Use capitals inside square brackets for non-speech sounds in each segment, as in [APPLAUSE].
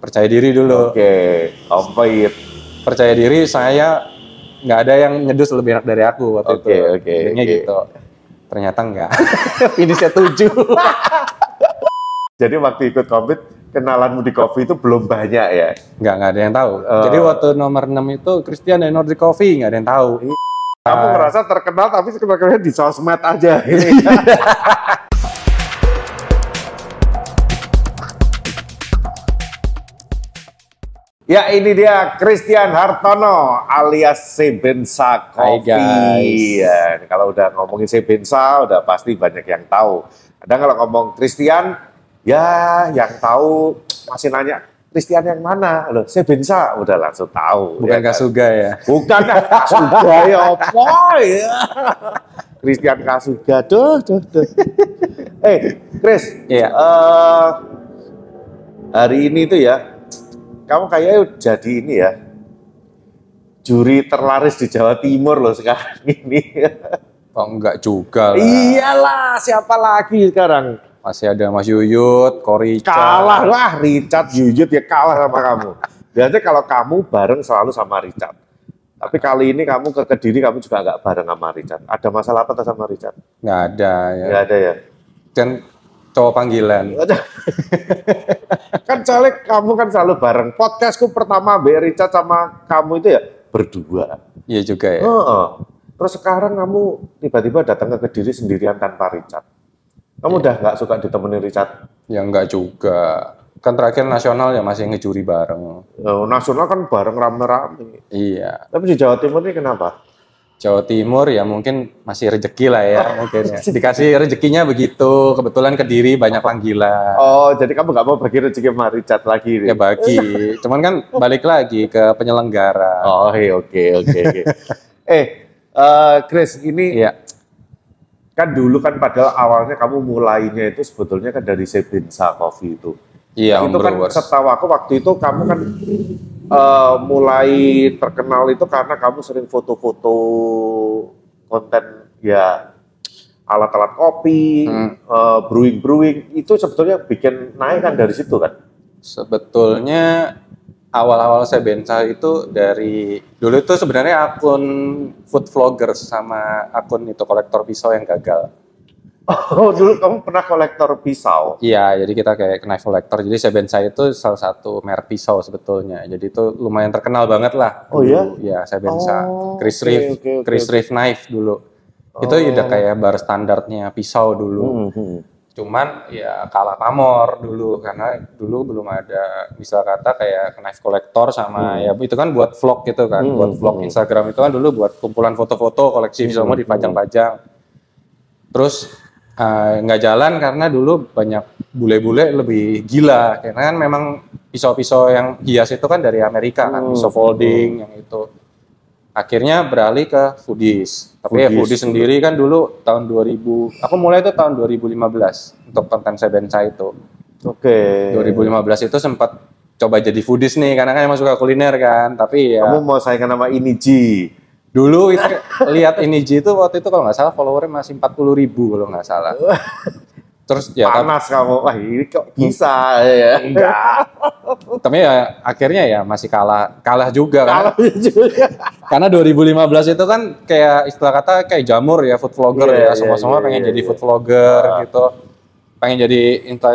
percaya diri dulu. Oke, komplit. Percaya diri saya nggak ada yang nyedus lebih enak dari aku waktu Oke, itu. oke, Jadinya oke. gitu. Ternyata enggak. [LAUGHS] Finishnya tujuh. [LAUGHS] Jadi waktu ikut komplit, kenalanmu di kopi itu belum banyak ya? Nggak, nggak ada yang tahu. Oh. Jadi waktu nomor 6 itu Christian dan Nordic Coffee nggak ada yang tahu. Kamu ngerasa terkenal tapi sebenarnya di sosmed aja. [LAUGHS] ya ini dia Christian Hartono alias Sebensa Hai, Coffee. guys. Ya, kalau udah ngomongin Sebensa udah pasti banyak yang tahu. Kadang kalau ngomong Christian, ya yang tahu masih nanya Christian yang mana? Loh, Sebensa udah langsung tahu. Bukan ya kan? Kasuga ya. Bukan Kasuga ya apa ya? Christian Kasuga, duh, duh, duh. eh, Chris, Iya. eh, hari ini tuh ya, kamu kayaknya jadi ini ya, juri terlaris di Jawa Timur loh sekarang [LAUGHS] ini. Oh enggak juga lah. Iyalah, siapa lagi sekarang? Masih ada Mas Yuyut, Korica. Kalah lah, Richard Yuyut ya kalah sama kamu. Biasanya kalau kamu bareng selalu sama Richard. Tapi kali ini kamu ke Kediri, kamu juga nggak bareng sama Richard. Ada masalah apa sama Richard? Nggak ada ya. Nggak ada ya? Dan cowok panggilan. [LAUGHS] kan soalnya kamu kan selalu bareng. Podcastku pertama Mbak Richard sama kamu itu ya berdua. Iya juga ya. Heeh. Terus sekarang kamu tiba-tiba datang ke Kediri sendirian tanpa Richard. Kamu udah nggak suka ditemenin Richard? Ya enggak juga. Kan terakhir nasional ya masih ngejuri bareng. Oh, nasional kan bareng rame-rame. Iya. Tapi di Jawa Timur ini kenapa? Jawa Timur ya mungkin masih rezeki lah ya mungkin ya. Dikasih rezekinya begitu. Kebetulan Kediri banyak panggilan. Oh, jadi kamu nggak mau bagi rezeki sama Richard lagi? nih? Ya bagi. Cuman kan balik lagi ke penyelenggara. Oh, iya, oke, oke, oke. [LAUGHS] eh, eh, Chris, ini Iya. kan dulu kan padahal awalnya kamu mulainya itu sebetulnya kan dari Sebinsa Coffee itu. Iya, itu kan Brewers. setahu aku waktu itu kamu kan eh, mulai terkenal itu karena kamu sering foto-foto konten ya alat-alat kopi, Hmm. eh, brewing-brewing itu sebetulnya bikin naik kan dari situ kan? Sebetulnya awal-awal saya bensa itu dari dulu itu sebenarnya akun food vlogger sama akun itu kolektor pisau yang gagal. Oh, dulu kamu pernah kolektor pisau. Iya, jadi kita kayak knife collector. Jadi Sebensa itu salah satu merek pisau sebetulnya. Jadi itu lumayan terkenal banget lah. Oh, dulu. iya? Iya, Sebensa. Oh, Chris oke, Reeve, oke, oke, Chris oke. Reeve knife dulu. Itu Oh. udah kayak bar standarnya pisau dulu. Hmm, hmm. Cuman ya kalah pamor dulu karena dulu belum ada misal kata kayak knife collector sama ya itu kan buat vlog gitu kan, Hmm, buat vlog hmm. Instagram itu kan dulu buat kumpulan foto-foto koleksi semua dipajang-pajang. Terus eh, nggak jalan karena dulu banyak bule-bule lebih gila karena kan memang pisau-pisau yang hias itu kan dari Amerika kan, Hmm, pisau folding yang itu. Akhirnya beralih ke foodies. Tapi ya Foodies. foodies sendiri kan dulu tahun 2000, aku mulai itu tahun 2015 untuk konten Sebensa itu. Oke. 2015 itu sempat coba jadi foodies nih karena kan emang suka kuliner kan. Tapi ya Kamu mau saingan sama ini Ji. Dulu itu lihat ini Ji itu waktu itu kalau nggak salah followernya masih 40 ribu kalau nggak salah. Terus ya tapi, Panas kamu. Wah, ini kok bisa ya. tapi ya akhirnya ya masih kalah kalah juga kan. Kalau juga. Karena 2015 itu kan kayak istilah kata kayak jamur ya food vlogger Iya, ya iya, semua-semua iya, pengen iya, jadi iya. food vlogger Ah. gitu. Pengen jadi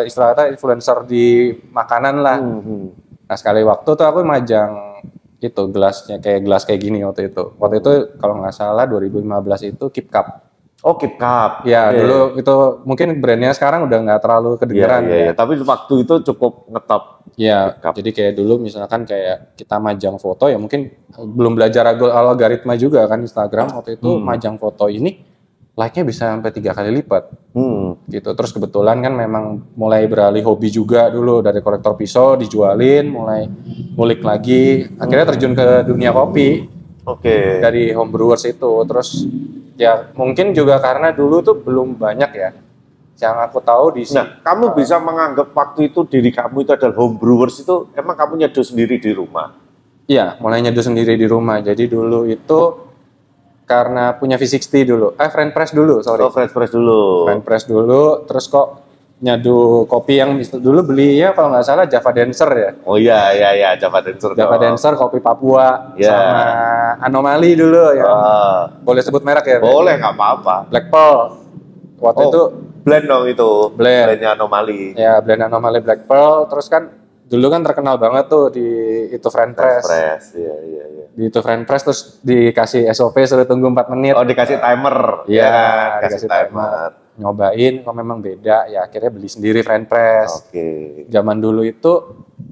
istilah kata influencer di makanan lah. Hmm, Nah sekali waktu tuh aku majang itu gelasnya kayak gelas kayak gini waktu itu. Waktu itu kalau nggak salah 2015 itu Keep Cup. Oh, keep cup. Ya Oke. dulu itu mungkin brandnya sekarang udah nggak terlalu Iya, kedengeran iya, iya. ya. Tapi waktu itu cukup ngetop. Ya, Cup. jadi kayak dulu misalkan kayak kita majang foto ya mungkin belum belajar alg- algoritma juga kan Instagram waktu itu Hmm. majang foto ini like-nya bisa sampai tiga kali lipat Hmm. gitu. Terus kebetulan kan memang mulai beralih hobi juga dulu dari kolektor pisau dijualin, mulai ngulik lagi, akhirnya terjun ke dunia kopi Oke. dari homebrewers itu. Terus ya mungkin juga karena dulu tuh belum banyak ya. Yang aku tahu di sini. Nah, kamu bisa menganggap waktu itu diri kamu itu adalah home brewers itu emang kamu nyeduh sendiri di rumah. Iya, mulai nyeduh sendiri di rumah. Jadi dulu itu karena punya V60 dulu. Eh, Friend Press dulu, sorry. Oh, fresh fresh dulu. Friend Press dulu, terus kok nyadu kopi yang dulu beli ya kalau nggak salah Java Dancer ya. Oh iya iya iya Java Dancer. Java dong. Dancer, kopi Papua, Ya. sama Anomali dulu ya. Ah, Boleh sebut merek ya? boleh nggak apa-apa. Black Pearl. Waktu Oh, itu blend dong itu. Blend. Blendnya anomali. ya brand Anomali Black Pearl. Terus kan dulu kan terkenal banget tuh di itu French Press. Fresh. Iya iya iya. Di itu French Press terus dikasih SOP suruh tunggu 4 menit. Oh dikasih timer. Iya, ya kan? dikasih Kasih timer. Nyobain kok memang beda ya akhirnya beli sendiri French Press. Oke. Zaman dulu itu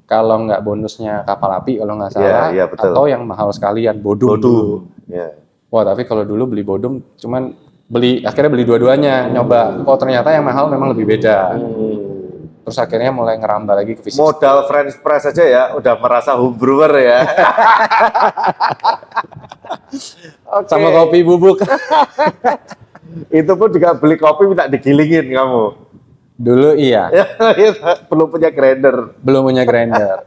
kalau nggak bonusnya kapal api kalau nggak salah iya, betul. atau yang mahal sekalian bodum. Bodum. Ya. Wah tapi kalau dulu beli bodum cuman beli akhirnya beli dua-duanya nyoba. Oh ternyata yang mahal memang lebih beda. Hmm. Terus akhirnya mulai ngerambah lagi ke fisik. Modal French press aja ya, udah merasa home brewer ya. [LAUGHS] Oke. Sama kopi bubuk. [LAUGHS] Itu pun juga beli kopi minta digilingin kamu. dulu iya, [LAUGHS] Perlu punya grinder. belum punya grinder.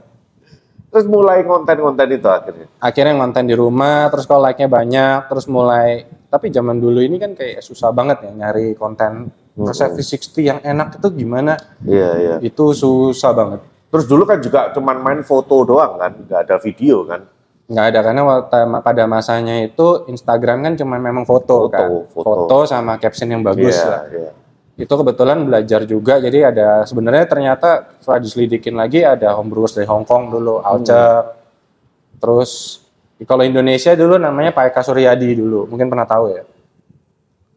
Terus mulai konten-konten itu akhirnya. Akhirnya ngonten di rumah, terus kalau like-nya banyak, terus mulai. Tapi zaman dulu ini kan kayak susah banget ya nyari konten resep V60 yang enak itu gimana? Iya, iya. Itu susah banget. Terus dulu kan juga cuman main foto doang kan, nggak ada video kan. nggak ada karena waktu- pada masanya itu Instagram kan cuma memang foto, Foto, kan foto. sama caption yang bagus Iya, lah iya. itu kebetulan belajar juga jadi ada sebenarnya ternyata setelah diselidikin lagi ada homebrewers dari Hong Kong dulu Hmm. Alcer terus kalau Indonesia dulu namanya Pak Eka Suryadi dulu mungkin pernah tahu ya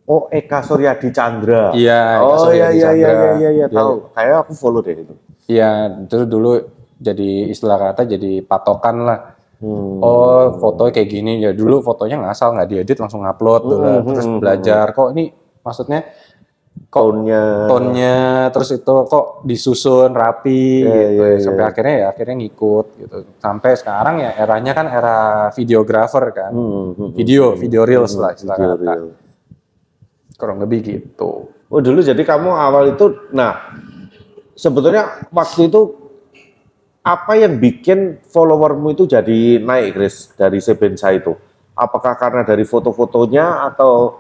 Oh, Eka Suryadi Chandra. Iya, Oh iya iya iya Chandra. iya iya, iya Dia- tahu. Kayak aku follow deh itu. iya itu dulu jadi istilah kata jadi patokan lah Hmm. Oh foto kayak gini ya dulu fotonya ngasal nggak diedit langsung upload dulu Hmm, terus hmm, belajar kok ini maksudnya Tone-nya. tonnya terus itu kok disusun rapi Iya, gitu iya, sampai iya. akhirnya ya akhirnya ngikut gitu sampai sekarang ya eranya kan era videographer kan Hmm, hmm, video video reels lah istilah Video kata reel. Kurang lebih gitu Oh dulu jadi kamu awal itu, nah sebetulnya waktu itu apa yang bikin followermu itu jadi naik, Chris, dari Sebensa itu? Apakah karena dari foto-fotonya atau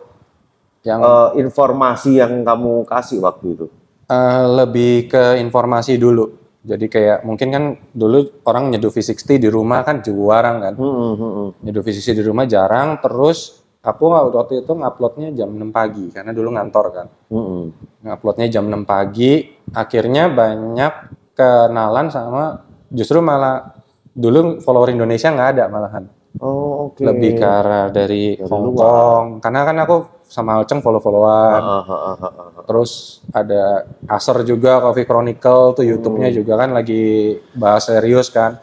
yang eh, informasi yang kamu kasih waktu itu? eh, lebih ke informasi dulu jadi kayak mungkin kan dulu orang nyeduh V60 di rumah kan jarang kan Hmm, hmm, hmm. nyeduh V60 di rumah jarang terus aku waktu itu nguploadnya jam 6 pagi karena dulu ngantor kan Hmm, hmm. nguploadnya jam 6 pagi akhirnya banyak kenalan sama justru malah dulu follower Indonesia nggak ada malahan Oh oke. lebih ke arah dari Dari Hong luar. Kong karena kan aku sama Alceng follow-followan Ah, ah, ah, ah, ah. terus ada Acer juga Coffee Chronicle tuh YouTube-nya juga kan lagi bahas serius kan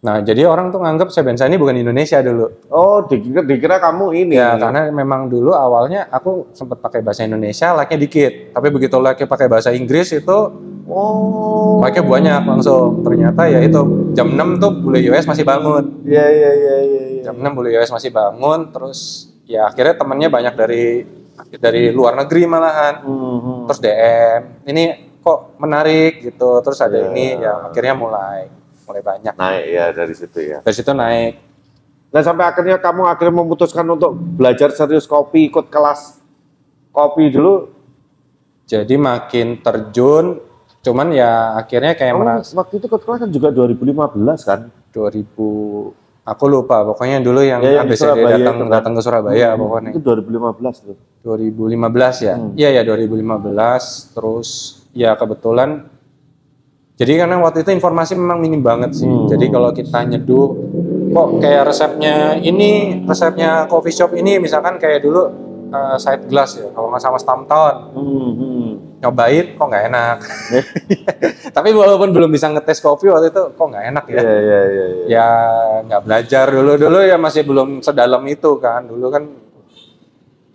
nah jadi orang tuh nganggap Sebensa ini bukan Indonesia dulu Oh dikira, dikira kamu ini. Ya, karena memang dulu awalnya aku sempat pakai bahasa Indonesia, like-nya dikit. Tapi begitu like-nya pakai bahasa Inggris itu Oh. like-nya banyak langsung. Ternyata ya itu jam 6 tuh bule US masih bangun. Iya iya iya iya. iya. Jam 6 bule US masih bangun, terus ya akhirnya temennya banyak dari dari luar negeri malahan. Hmm, hmm. Terus DM, ini kok menarik gitu. Terus ada Iya. ini ya akhirnya mulai mulai banyak. Naik ya dari situ ya. Dari situ naik. Nah sampai akhirnya kamu akhirnya memutuskan untuk belajar serius kopi, ikut kelas kopi dulu. Jadi makin terjun, cuman ya akhirnya kayak Kamu merasa waktu itu ikut kelas kan juga 2015 kan? 2000 aku lupa pokoknya dulu yang Ya, ABCD Surabaya datang itu kan. datang ke Surabaya pokoknya Itu 2015 tuh. 2015 ya Hmm. iya ya 2015 terus ya kebetulan jadi karena waktu itu informasi memang minim banget sih Hmm. jadi kalau kita nyeduh kok kayak resepnya ini resepnya coffee shop ini misalkan kayak dulu eh, side glass ya kalau nggak sama Stamptown Hmm, hmm. nyobain kok nggak enak [LAUGHS] tapi walaupun belum bisa ngetes kopi waktu itu kok nggak enak ya Iya iya iya. iya. ya nggak belajar dulu dulu ya masih belum sedalam itu kan dulu kan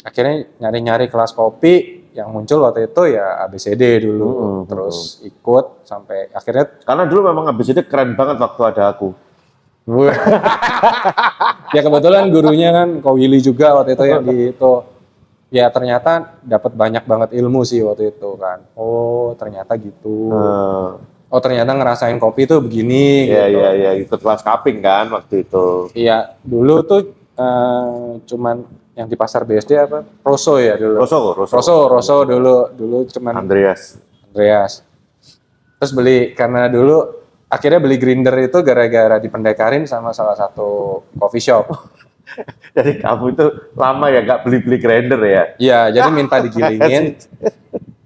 akhirnya nyari-nyari kelas kopi yang muncul waktu itu ya ABCD dulu Hmm, terus ikut sampai akhirnya Karena dulu memang ABCD keren banget waktu ada aku. [LAUGHS] ya kebetulan gurunya kan Ko Willy juga waktu itu yang di itu. Ya ternyata dapat banyak banget ilmu sih waktu itu kan. Oh ternyata gitu. Eh, oh ternyata ngerasain kopi tuh begini Iya gitu. iya iya. Ikut kelas cupping kan waktu itu. Iya, dulu tuh eh, cuman yang di pasar BSD apa? Rosso ya dulu. Rosso, Rosso. Rosso, Rosso dulu dulu cuman Andreas. Andreas. Terus beli karena dulu akhirnya beli grinder itu gara-gara dipendekarin sama salah satu coffee shop. [LAUGHS] Jadi kamu itu lama ya nggak beli-beli grinder ya? Iya, jadi [LAUGHS] minta digilingin.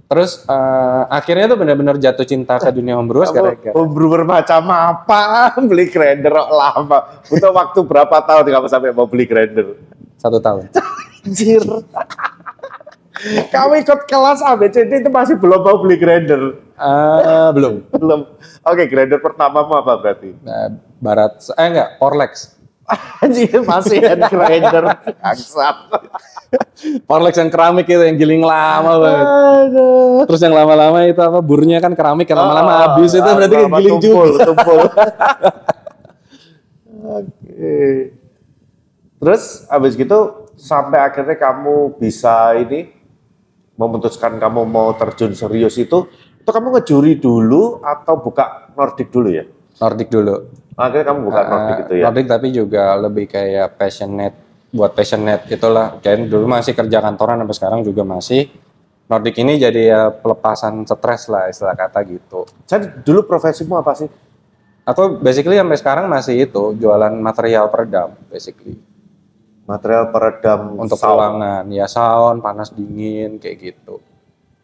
Terus eh, akhirnya tuh benar-benar jatuh cinta ke dunia homebrew gara-gara Kamu homebrewer macam apa? [LAUGHS] Beli grinder kok lama. Butuh waktu berapa tahun kamu sampai mau beli grinder? satu tahun. Anjir. kamu ikut kelas ABCD itu masih belum mau beli grinder? Eh, belum. [LAUGHS] Belum. Oke, grinder pertamamu apa berarti? Nah, barat, eh enggak, Porlex. Anjir, masih [LAUGHS] hand grinder. Bangsat. Porlex yang keramik itu yang giling lama banget. Aduh. Terus yang lama-lama itu apa burnya kan keramik yang lama-lama Oh, habis itu berarti kan giling tumpul, juga. [LAUGHS] Tumpul. Oke. Terus habis gitu sampai akhirnya kamu bisa ini memutuskan kamu mau terjun serius itu itu kamu ngejuri dulu atau buka Nordic dulu ya? Nordic dulu. Akhirnya kamu buka Nordic Eh, itu ya? Nordic tapi juga lebih kayak passionate buat passionate itulah. Kayak dulu masih kerja kantoran sampai sekarang juga masih. Nordic ini jadi ya pelepasan stres lah istilah kata gitu. Jadi dulu profesimu apa sih? Aku basically sampai sekarang masih itu jualan material peredam basically Material peredam untuk sound. ruangan ya sound panas dingin kayak gitu.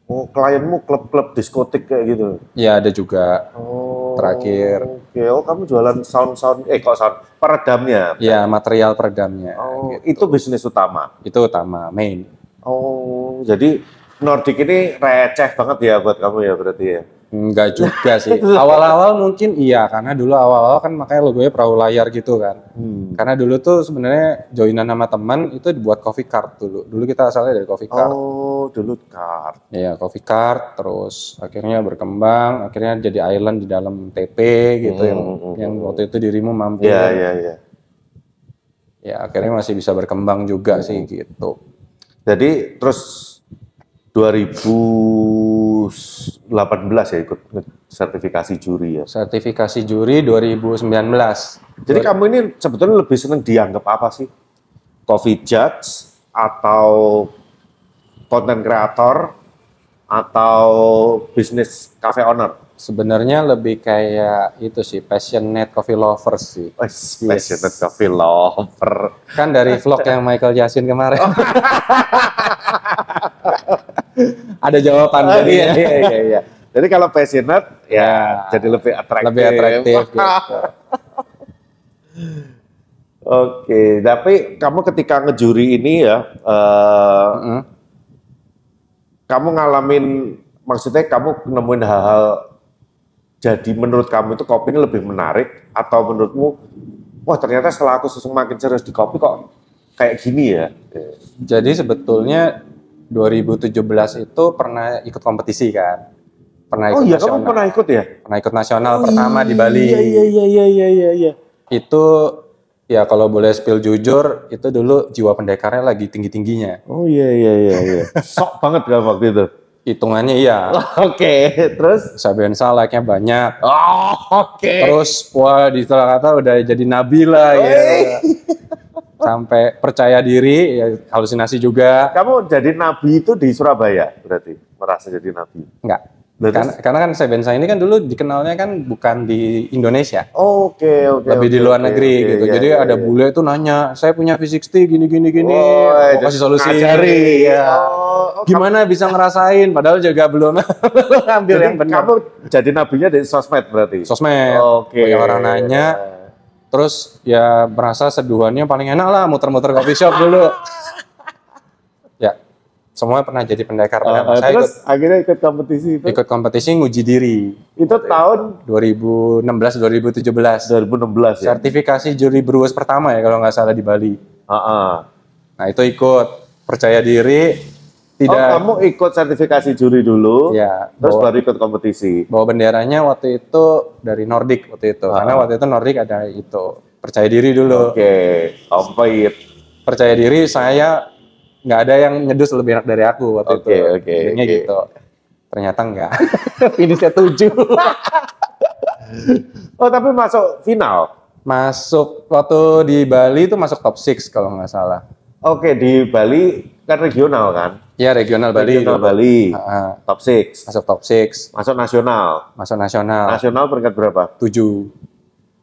Oh, klienmu klub-klub diskotik kayak gitu? Ya ada juga Oh, Terakhir. Oke, oh kamu jualan sound-sound, eh kok sound, peredamnya? ya material peredamnya Oh, gitu. itu bisnis utama. itu utama main. Oh, jadi Nordic ini receh banget ya buat kamu ya berarti ya? Enggak juga [LAUGHS] sih. Awal-awal mungkin iya karena dulu awal-awal kan makanya logonya perahu layar gitu kan. Hmm. Karena dulu tuh sebenarnya joinan sama teman itu dibuat coffee cart dulu. Dulu kita asalnya dari coffee cart. Oh, dulu card. Iya, coffee cart terus akhirnya berkembang, akhirnya jadi island di dalam TP gitu Hmm, yang hmm, hmm, yang waktu itu dirimu mampu. Iya, iya, iya. Ya, akhirnya masih bisa berkembang juga sih gitu. Jadi terus 2018 ya ikut sertifikasi juri ya. Sertifikasi juri 2019. Jadi kamu ini sebetulnya lebih seneng dianggap apa sih? Coffee judge atau content creator atau bisnis cafe owner? Sebenarnya lebih kayak itu sih passionate coffee lovers sih. Oh, passionate coffee lover. Kan dari vlog yang Michael Jasin kemarin. [LAUGHS] Ada jawaban Oh, dari iya, iya, iya, iya. Jadi kalau passionate ya, Ya, jadi lebih atraktif. lebih atraktif gitu. [LAUGHS] Oke, tapi kamu ketika ngejuri ini ya, eh, Mm-mm. kamu ngalamin, maksudnya kamu nemuin hal-hal, jadi menurut kamu itu kopi ini lebih menarik, atau menurutmu, wah ternyata setelah aku semakin serius di kopi kok kayak gini ya? Jadi sebetulnya 2017 itu pernah ikut kompetisi kan. Pernah ikut Oh iya, nasional. kamu pernah ikut ya? Pernah ikut nasional pertama di Bali. Iya, iya, iya, iya, iya, iya, iya. Itu ya kalau boleh spill jujur, itu dulu jiwa pendekarnya lagi tinggi-tingginya. Oh iya, iya, iya, iya. [LAUGHS] Sok banget kan waktu itu? Hitungannya iya. [LAUGHS] Oke, terus? Sabensa like-nya banyak. Oh, oke. Terus wah di setelah kata udah jadi nabi lah ya. Sampai percaya diri, ya, halusinasi juga. Kamu jadi nabi itu di Surabaya berarti merasa jadi nabi. Enggak. Karena, karena kan Sabensa ini kan dulu dikenalnya kan bukan di Indonesia. Oke oke. lebih di oke, luar oke, negeri oke, gitu. iya, Jadi iya, ada iya. bule tuh nanya, saya punya V60 gini gini gini, Oh, mau kasih solusi. ngajari. Iya. Oh, oh, Gimana bisa ngerasain? Padahal juga belum [LAUGHS] ngambil Jadi yang benar. kamu jadi nabinya dari sosmed berarti. Sosmed. Oke. Banyak orang nanya. Terus ya merasa seduhannya paling enak lah muter-muter coffee shop dulu. [LAUGHS] ya, semua pernah jadi pendekar. Ah, Pertama ah, saya terus ikut, akhirnya ikut kompetisi itu. ikut kompetisi nguji diri Itu tahun 2016-2017. 2016 ya. Sertifikasi juri Brewers pertama ya kalau nggak salah di Bali. Ah, ah. Nah itu ikut percaya diri, Oh, tidak kamu ikut sertifikasi juri dulu, ya terus bawa, baru ikut kompetisi. bawa benderanya waktu itu dari Nordic waktu itu, Ah. karena waktu itu Nordic ada itu percaya diri dulu, Oke, kompet. percaya diri saya nggak ada yang nyedus lebih enak dari aku waktu Oke, itu, oke, Intinya oke. gitu. Ternyata enggak, [LAUGHS] finishnya tujuh. [LAUGHS] Oh, tapi masuk final. masuk waktu di Bali itu masuk top 6 kalau nggak salah. Oke, di Bali kan regional kan? Ya regional Bali. Regional. Bali, Ah, top 6. masuk top 6, Masuk nasional. masuk nasional Nasional peringkat berapa? 7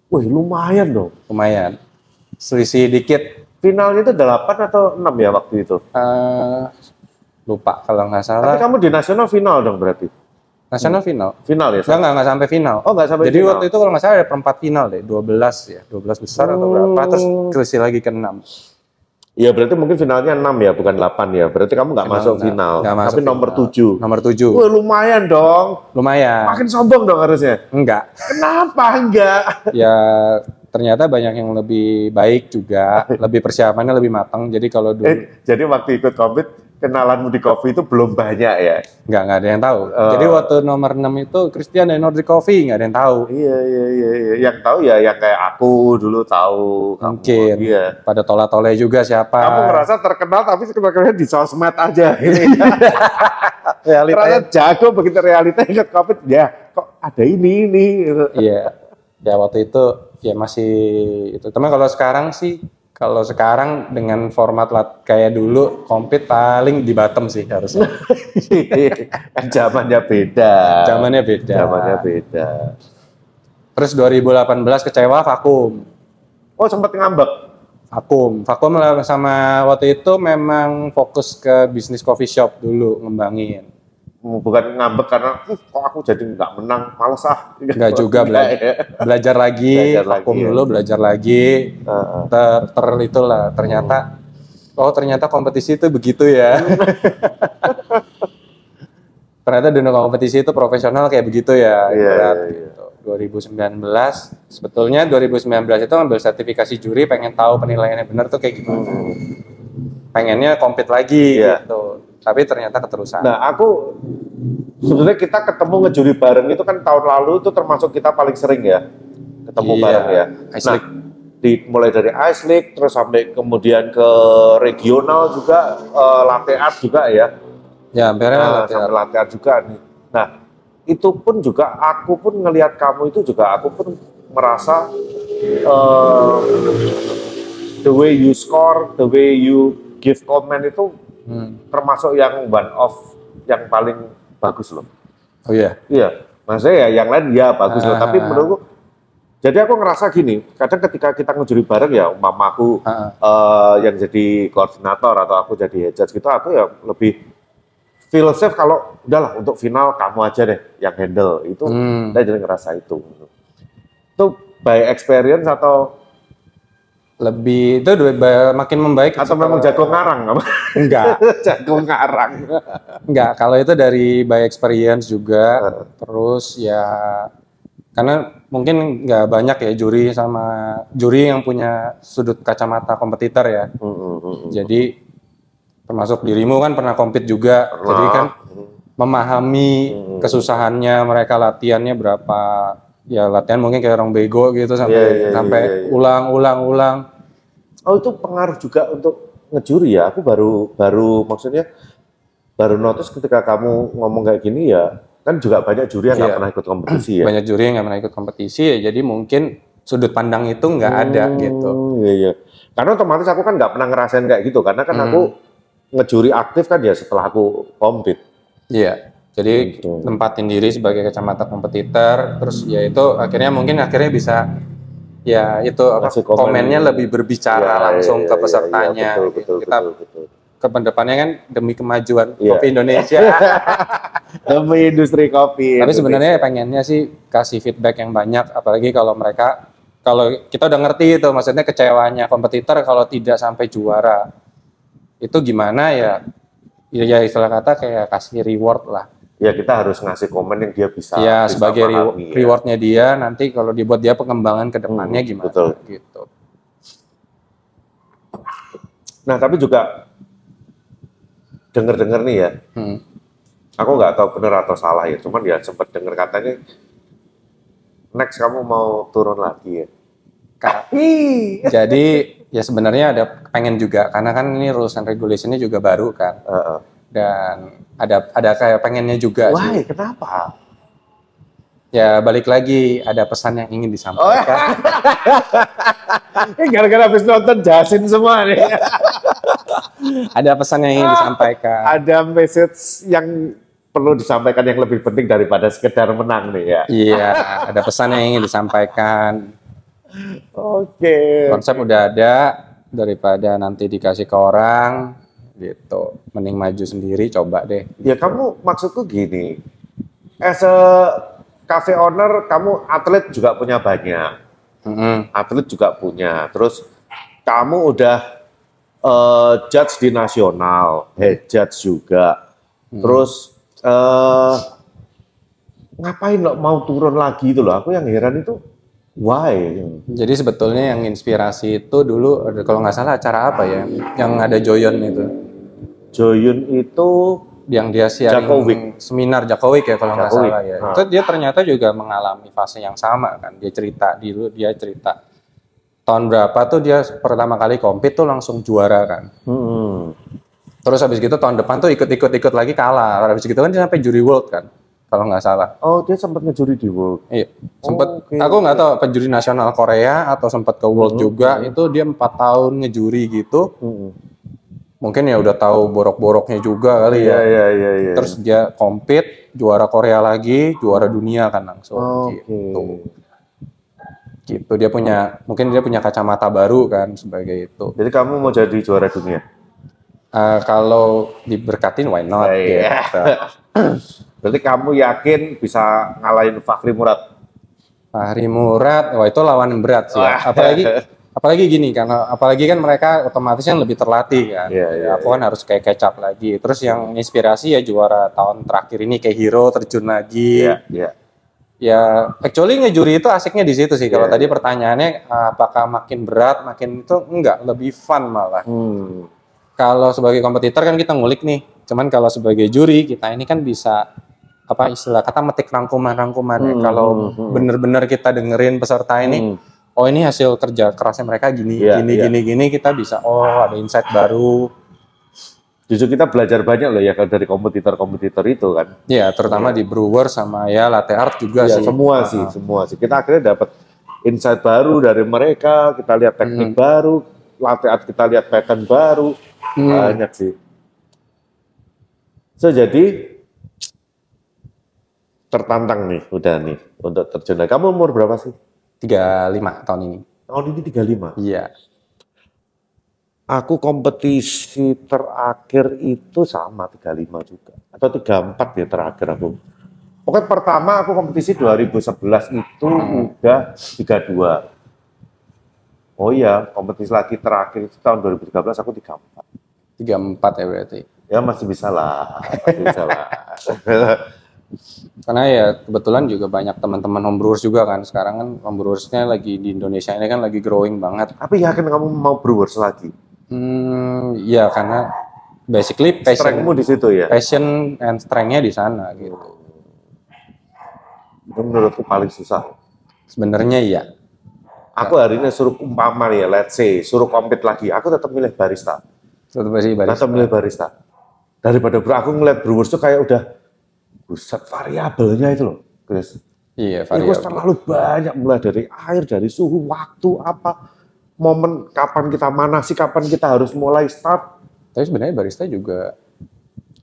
Wih, lumayan dong. lumayan. Selisih dikit Finalnya itu 8 atau 6 ya waktu itu? eh, lupa kalau nggak Tapi salah kamu di nasional final dong berarti? nasional final. Final ya? Enggak, enggak, enggak sampai final. Oh, nggak sampai Jadi final. waktu itu kalau nggak salah ada perempat final deh, 12 ya, 12 besar atau berapa, terus selisih lagi ke 6. Iya, berarti mungkin finalnya 6 ya, bukan 8 ya. Berarti kamu nggak masuk nggak- final. nggak masuk Tapi nomor final. 7. Nomor 7. Wah, lumayan dong. Lumayan. Makin sombong dong harusnya. Enggak. Kenapa enggak? [LAUGHS] Ya ternyata banyak yang lebih baik juga, lebih persiapannya lebih matang. Jadi kalau dulu Eh, jadi waktu ikut kompet, kenalanmu di kopi itu belum banyak ya? nggak nggak ada yang tahu. Oh. Jadi waktu nomor 6 itu Christian dan Nordic Coffee nggak ada yang tahu. Iya, iya, iya, iya. Yang tahu ya yang kayak aku dulu tahu. Kamu, Mungkin. Iya. Pada tola-tole juga siapa. Kamu ngerasa terkenal tapi sebenarnya di sosmed aja. [LAUGHS] realita Ternyata jago begitu realita ikut covid ya kok ada ini ini. gitu. Iya. Ya waktu itu ya masih itu. Teman kalau sekarang sih kalau sekarang dengan format lat kayak dulu compete paling di bottom sih harusnya. kan [LAUGHS] zamannya beda. Zamannya beda. Zamannya beda. Terus 2018 kecewa vakum. Oh sempat ngambek. Vakum. Vakum sama waktu itu memang fokus ke bisnis coffee shop dulu ngembangin. Bukan ngambek karena "Uh, kok aku jadi nggak menang, males ah. Enggak juga [LAUGHS] Enggak belajar. ya. Belajar lagi, Belajar vakum lagi, ya. dulu, belajar lagi. Heeh. Ter, ter itulah ternyata oh ternyata kompetisi itu begitu ya. [LAUGHS] ternyata dunia kompetisi itu profesional kayak begitu ya. Iya, ibarat iya, iya. gitu. 2019 sebetulnya 2019 itu ambil sertifikasi juri pengen tahu penilaiannya benar tuh kayak gimana. Pengennya compete lagi Iya. gitu. Tapi ternyata keterusan. Nah, aku sebenarnya kita ketemu ngejuri bareng itu kan tahun lalu itu termasuk kita paling sering ya ketemu Iya, bareng ya. Ice nah, di mulai dari Ice League terus sampai kemudian ke regional juga eh, latte art juga ya. ya, hampir Nah, latte art juga nih. Nah, itu pun juga aku pun ngelihat kamu itu juga aku pun merasa eh, the way you score, the way you give comment itu Hmm. termasuk yang one of yang paling bagus loh. Oh iya. Iya, maksudnya ya yang lain ya bagus loh. Ah. Tapi menurutku, jadi aku ngerasa gini, kadang ketika kita ngejuri bareng ya, mamaku Ah, eh, yang jadi koordinator atau aku jadi head judge gitu, aku ya lebih feel safe kalau udahlah untuk final kamu aja deh yang handle itu. Hmm. Jadi ngerasa itu. Itu by experience atau lebih itu makin membaik. Atau memang jago ngarang enggak. [LAUGHS] Jago ngarang. enggak kalau itu dari by experience juga. Terus ya karena mungkin nggak banyak ya juri sama juri yang punya sudut kacamata kompetitor ya. Hmm, hmm, hmm. jadi termasuk dirimu kan pernah compete juga. Pernah. jadi kan memahami kesusahannya mereka latihannya berapa ya latihan mungkin kayak orang bego gitu sampai Iya, iya, sampai iya, iya. ulang ulang ulang Oh itu pengaruh juga untuk ngejuri ya. Aku baru baru maksudnya baru notice ketika kamu ngomong kayak gini ya kan juga banyak juri yang nggak Iya. pernah ikut kompetisi ya. banyak juri yang nggak pernah ikut kompetisi ya jadi mungkin sudut pandang itu nggak ada Hmm, gitu Iya iya. Karena otomatis aku kan nggak pernah ngerasain kayak gitu karena kan Hmm. aku ngejuri aktif kan ya setelah aku kompet. iya jadi Gitu. tempatin diri sebagai kacamata kompetitor terus ya itu akhirnya mungkin akhirnya bisa ya itu apa, komen. komennya lebih berbicara Iya, langsung iya, ke iya, pesertanya iya, betul, gitu. betul, kita betul, betul. ke depannya kan demi kemajuan Iya. kopi Indonesia [LAUGHS] Demi industri kopi. tapi Indonesia. sebenarnya pengennya sih kasih feedback yang banyak apalagi kalau mereka kalau kita udah ngerti itu maksudnya kecewanya kompetitor kalau tidak sampai juara itu gimana ya ya, ya istilah kata kayak kasih reward lah ya kita harus ngasih komen yang dia bisa. ya bisa sebagai pahami, ya. rewardnya dia nanti kalau dibuat dia pengembangan ke depannya Hmm, gimana betul. gitu Nah tapi juga denger-denger nih ya, Hmm. aku nggak tahu benar atau salah ya, cuman ya sempat denger katanya next kamu mau turun lagi ya. Ka- [LAUGHS] Ih. jadi ya sebenarnya ada pengen juga karena kan ini rules and regulationnya juga baru kan Heeh. dan ada ada kayak pengennya juga Wah, sih kenapa? ya balik lagi ada pesan yang ingin Oh, disampaikan [LAUGHS] Ini gara-gara habis nonton Jasin semua nih. [LAUGHS] ada pesan yang ingin disampaikan. Ada message yang perlu disampaikan yang lebih penting daripada sekedar menang nih ya. Iya, [LAUGHS] ada pesan yang ingin disampaikan. Oke. Konsep udah ada daripada nanti dikasih ke orang gitu. Mending maju sendiri coba deh. Ya kamu maksudku gini. As a cafe owner, kamu atlet juga punya banyak. Mm-mm. Atlet juga punya. Terus kamu udah eh, judge di nasional, head judge juga. Terus eh ngapain lo mau turun lagi itu loh? Aku yang heran itu why? Jadi sebetulnya yang inspirasi itu dulu kalau nggak salah acara apa ya, yang ada Joyon itu, Joyun itu yang dia siaring seminar Jakowik ya kalau nggak salah ya. Ah. Itu dia ternyata juga mengalami fase yang sama kan. Dia cerita dulu dia cerita tahun berapa tuh dia pertama kali compete tuh langsung juara kan. hmm, Terus habis gitu tahun depan tuh ikut-ikut-ikut lagi kalah. Habis gitu kan dia sampai juri world kan, kalau nggak salah. oh dia sempat ngejuri di World. Iya, sempet. Oh, oke, aku nggak tahu penjuri nasional Korea atau sempat ke world Hmm, juga. Itu dia empat tahun ngejuri gitu. Hmm. Mungkin ya udah tahu borok-boroknya juga kali Iya ya. iya iya. iya. Terus dia compete, juara Korea lagi, juara dunia kan langsung. Oke. Gitu. Gitu. Dia punya, mungkin dia punya kacamata baru kan sebagai itu. Jadi kamu mau jadi juara dunia? Eh, kalau diberkatin, why not? Iya. Gitu. [LAUGHS] Berarti kamu yakin bisa ngalahin Fakri Murad? Fahri Murad, wah itu lawan yang berat sih. ya. Apalagi [LAUGHS] apalagi gini kan, apalagi kan mereka otomatis kan lebih terlatih kan. Iya, iya, aku kan harus kayak kecap lagi. Terus yang inspirasi ya juara tahun terakhir ini kayak Hero terjun lagi. Iya, iya. Ya, actually ngejuri itu asiknya di situ sih. Kalau Iya, tadi pertanyaannya apakah makin berat, makin itu enggak, lebih fun malah. Hmm. Kalau sebagai kompetitor kan kita ngulik nih. Cuman kalau sebagai juri kita ini kan bisa apa istilah kata metik rangkuman-rangkuman ya. Hmm, Kalau hmm, hmm. bener-bener kita dengerin peserta ini, Hmm. oh ini hasil kerja kerasnya mereka gini, Iya, gini, iya. gini, gini, kita bisa oh ada insight baru. Justru kita belajar banyak loh ya dari kompetitor-kompetitor itu kan. Ya, terutama di brewer sama ya latte art juga Ya, sih. semua Ah, sih, semua sih. Kita akhirnya dapat insight baru dari mereka, kita lihat teknik baru, latte art kita lihat pattern baru, Hmm. banyak sih. So jadi tertantang nih, udah nih untuk terjun. lagi. Kamu umur berapa sih? 35 tahun ini. Tahun ini 35. Iya. Aku kompetisi terakhir itu sama 35 juga. Atau 34 ya terakhir aku. Pokoknya pertama aku kompetisi 2011 itu udah 32. Oh iya, kompetisi lagi terakhir itu tahun 2013 aku 34. 34 ya berarti. Ya masih bisa lah, masih bisa lah. [LAUGHS] Karena ya kebetulan juga banyak teman-teman homebrewers juga kan. Sekarang kan homebrewers-nya lagi di Indonesia ini kan lagi growing banget. Tapi yakin kamu mau brewers lagi? Hmm, ya karena basically passion Strengthmu di situ ya? passion and strength-nya di sana gitu. Itu menurutku paling susah. Sebenarnya iya. Aku hari ini suruh umpama nih ya, let's say, suruh compete lagi, aku tetap milih barista. Tetap sih barista. Tetap milih barista. Daripada bro, aku ngeliat brewers tuh kayak udah, buset variabelnya itu loh, Chris. Iya, Itu variabel. terlalu banyak, mulai dari air, dari suhu, waktu, apa, momen kapan kita manasi, kapan kita harus mulai start. Tapi sebenarnya barista juga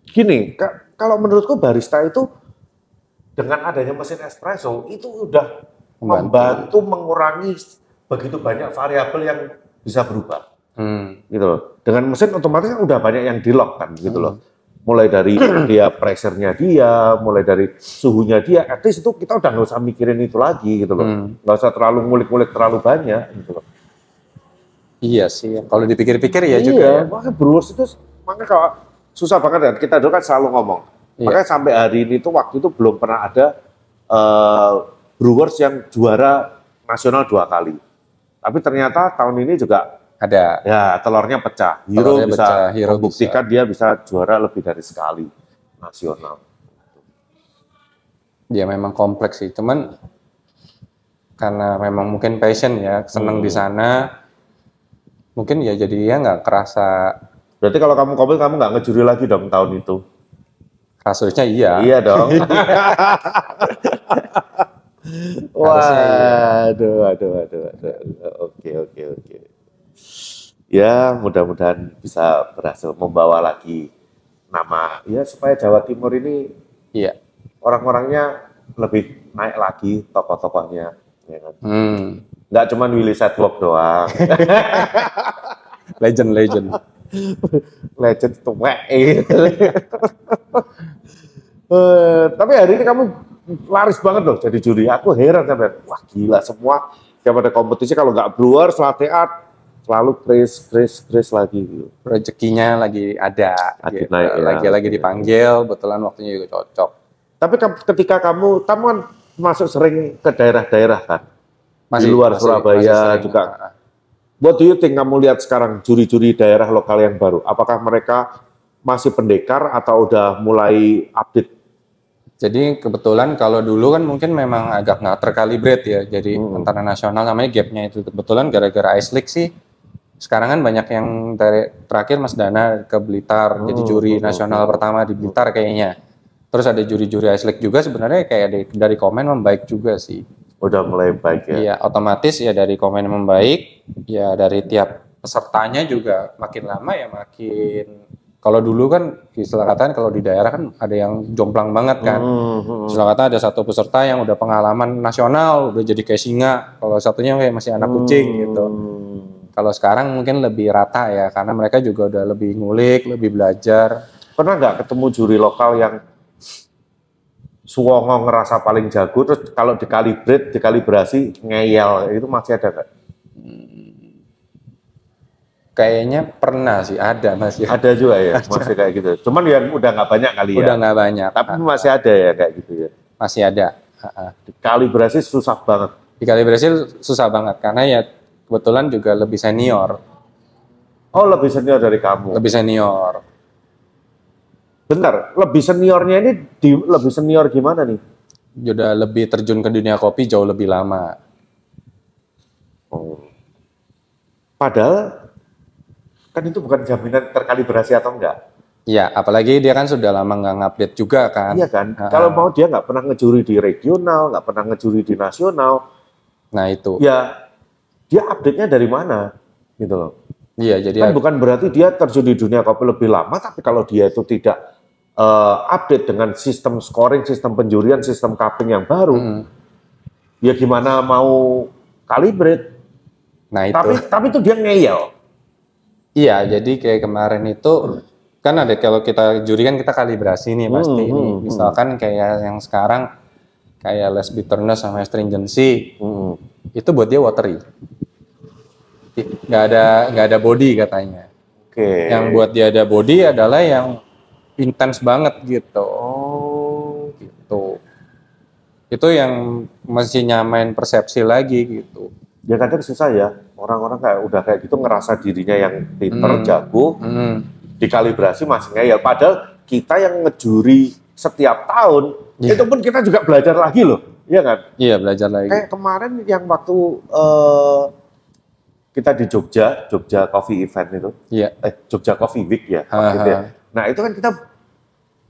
Gini, ka- kalau menurutku barista itu dengan adanya mesin espresso itu udah Membantu. membantu mengurangi begitu banyak variabel yang bisa berubah. hmm, gitu loh. Dengan mesin otomatis kan udah banyak yang di lock kan gitu Hmm. loh. Mulai dari [CLEARS THROAT] dia pressure-nya dia, mulai dari suhunya dia, at least itu kita udah nggak usah mikirin itu lagi gitu loh. Hmm. Nggak usah terlalu ngulik-ngulik terlalu banyak gitu loh. iya sih. Kalau dipikir-pikir ya iya, juga. ya. makanya brewers itu makanya kalau susah banget kan kita dulu kan selalu ngomong. Iya. Makanya sampai hari ini tuh waktu itu belum pernah ada eh, brewers yang juara nasional dua kali. Tapi ternyata tahun ini juga Ada. Ya, telurnya pecah. Hero Telurnya bisa pecah, Hero membuktikan dia bisa juara lebih dari sekali nasional. Ya memang kompleks sih. Cuman karena memang mungkin passion ya, seneng Hmm. di sana. Mungkin ya jadi ya nggak kerasa Berarti kalau kamu kompet kamu nggak ngejuri lagi dong tahun itu? kasusnya iya. Iya dong. [LAUGHS] Harusnya iya. Waduh, aduh, aduh, aduh. Oke, oke, oke. Ya mudah-mudahan bisa berhasil membawa lagi nama ya supaya Jawa Timur ini Iya. orang-orangnya lebih naik lagi tokoh-tokohnya ya kan Hmm. nggak cuma Willy Sidewalk doang [LAUGHS] Legend, legend. legend tuwek Eh, tapi hari ini kamu laris banget loh jadi juri aku heran sampai wah gila semua tiap ada kompetisi kalau nggak Brewers latte art selalu Chris Chris Chris lagi gitu. Rezekinya lagi ada. Lagi gitu. naik ya. Lagi lagi dipanggil, kebetulan waktunya juga cocok. Tapi ke- ketika kamu, kamu kan masuk sering ke daerah-daerah kan? Di luar Surabaya sering. juga. What do you think kamu lihat sekarang juri-juri daerah lokal yang baru? Apakah mereka masih pendekar atau udah mulai update? Jadi kebetulan kalau dulu kan mungkin memang agak nggak terkalibrate ya. Jadi Hmm. antara nasional namanya gapnya itu kebetulan gara-gara Ice League sih. Sekarang kan banyak yang dari terakhir Mas Dana ke Blitar jadi Hmm, juri hmm, nasional hmm. pertama di Blitar kayaknya. Terus ada juri-juri League juga sebenarnya kayak dari, dari komen membaik juga sih. Udah mulai baik ya? Iya, otomatis ya dari komen membaik, ya dari tiap pesertanya juga makin lama ya makin kalau dulu kan istilah katanya kalau di daerah kan ada yang jomplang banget kan. Hmm, hmm. Istilah kata ada satu peserta yang udah pengalaman nasional, udah jadi kayak singa. Kalau satunya kayak masih anak kucing gitu. Hmm. Kalau sekarang mungkin lebih rata ya, karena mereka juga udah lebih ngulik, lebih belajar. Pernah nggak ketemu juri lokal yang suwongo ngerasa paling jago, terus kalau dikalibrate, dikalibrasi, ngeyel, itu masih ada nggak? Kayaknya pernah sih, ada masih. Ada juga ya, masih kayak gitu. Cuman yang udah nggak banyak kali ya. Udah nggak banyak, Tapi masih ada ya kayak gitu ya. masih ada. Ha-ha. Kalibrasi susah banget. Di kalibrasi susah banget karena ya kebetulan juga lebih senior, Oh lebih senior dari kamu. lebih senior. Bentar, lebih seniornya ini di, lebih senior gimana nih? Udah lebih terjun ke dunia kopi jauh lebih lama. Oh. Padahal kan itu bukan jaminan terkalibrasi atau enggak. Iya, apalagi dia kan sudah lama nggak ngupdate juga kan. Iya kan? Ha-ha. Kalau mau dia nggak pernah ngejuri di regional, nggak pernah ngejuri di nasional, Nah itu. ya dia update-nya dari mana? Gitu loh. Iya, jadi Kan bukan berarti dia terjun di dunia kopi lebih lama, tapi kalau dia itu tidak eh, update dengan sistem scoring, sistem penjurian, sistem cupping yang baru, Mm, ya gimana mau kalibrate? Nah itu. Tapi tapi itu dia ngeyel. Iya, jadi kayak kemarin itu kan ada kalau kita juri kan kita kalibrasi nih pasti Hmm, nih. hmm, Misalkan kayak yang sekarang kayak less bitterness sama stringency Hmm. Itu buat dia watery. Nggak ada nggak ada body katanya. Oke. Yang buat dia ada body adalah yang intens banget gitu. Oh. Gitu. Itu yang masih nyamain persepsi lagi gitu. Ya kadang susah ya. Orang-orang kayak udah kayak gitu ngerasa dirinya yang pinter, Hmm. jago, Hmm. dikalibrasi masih ngeyel. Padahal kita yang ngejuri setiap tahun, Iya. itu pun kita juga belajar lagi loh. Iya kan? Iya belajar lagi. Kayak kemarin yang waktu eh, kita di Jogja, Jogja Coffee Event itu, Iya. eh Jogja Coffee Week ya, Ha, waktu itu ya. Nah itu kan kita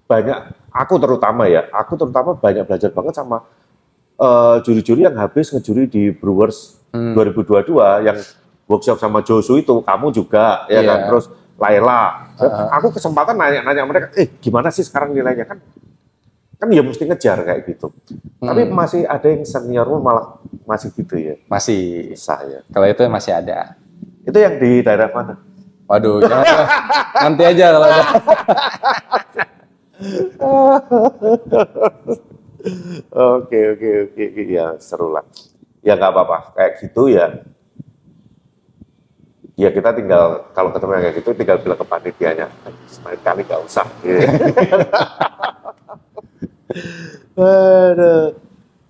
banyak, aku terutama ya, aku terutama banyak belajar banget sama eh, juri-juri yang habis ngejuri di Brewers Hmm. 2022 yang workshop sama Josu itu, kamu juga ya Iya. kan, terus Laila. Ha, Aku kesempatan nanya-nanya mereka, eh gimana sih sekarang nilainya kan? Kan ya mesti ngejar kayak gitu. Tapi Hmm. masih ada yang seniormu malah masih gitu ya, Masih. susah ya. Kalau itu masih ada. Itu yang di daerah mana? Waduh, jangan. nanti aja kalau ada. Oke oke oke ya seru lah. Ya nggak apa-apa kayak gitu ya. Ya kita tinggal kalau ketemu yang kayak gitu tinggal bilang ke panitianya. Kali nggak usah. Gitu. [LAUGHS] Aduh.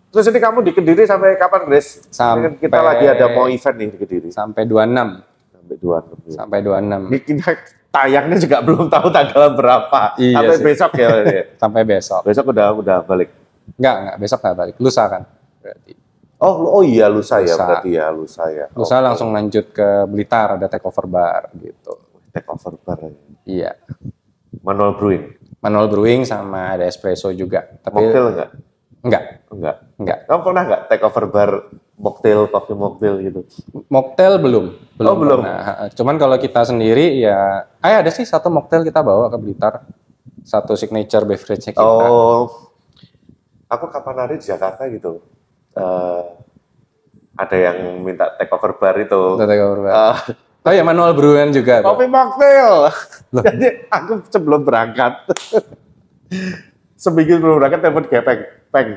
Terus ini kamu di Kediri sampai kapan, Grace? Ini kan kita Sampai- lagi ada mau event nih di Kediri. Sampai 26. Sampai dua ya. Sampai 26. Ini kita tayangnya juga [LAUGHS] belum tahu tanggal berapa. Iya Sampai sih. besok ya. ya. [LAUGHS] Sampai besok. Besok udah udah balik. Enggak, enggak. Besok enggak balik. Lusa kan. Berarti. Oh, oh iya lusa ya Lusa. berarti ya lusa ya. Lusa Oke. langsung lanjut ke Blitar. Ada takeover bar gitu. take over bar. ya. Iya. Manual brewing. Manual brewing sama ada espresso juga. Tapi Mocktail enggak? enggak, Enggak. enggak. Kamu pernah enggak take over bar mocktail, coffee mocktail gitu. Mocktail belum, belum. Oh, belum. pernah. Cuman kalau kita sendiri ya, eh ada sih satu mocktail kita bawa ke Blitar, satu signature beverage-nya kita. Oh, aku kapan hari di Jakarta gitu. eh, ada yang minta take over bar itu. Take over, Pak. Eh, Oh ya manual brewan juga. kopi mocktail. [LAUGHS] Jadi aku sebelum berangkat, [LAUGHS] seminggu sebelum berangkat telepon gepeng, peng,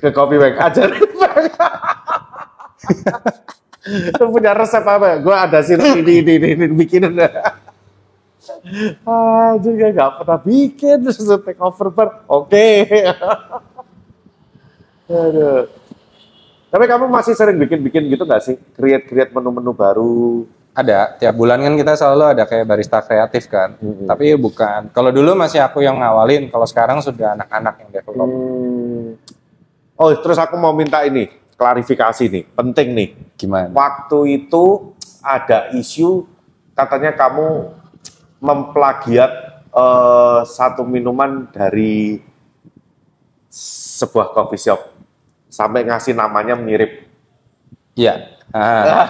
ke kopi peng, peng. [LAUGHS] Lu punya resep apa? Gue ada sih ini, ini, ini, ini, bikinin. ah, juga nggak pernah bikin terus take over bar. Oke. Aduh. Tapi kamu masih sering bikin-bikin gitu nggak sih? Create-create menu-menu baru. Ada, tiap bulan kan kita selalu ada kayak barista kreatif kan. Mm-mm. Tapi bukan, kalau dulu masih aku yang ngawalin, kalau sekarang sudah anak-anak yang develop. Hmm. Oh, terus aku mau minta ini, klarifikasi nih, penting nih. Gimana? Waktu itu ada isu katanya kamu memplagiat eh, satu minuman dari sebuah coffee shop sampai ngasih namanya mirip. Iya. Ah,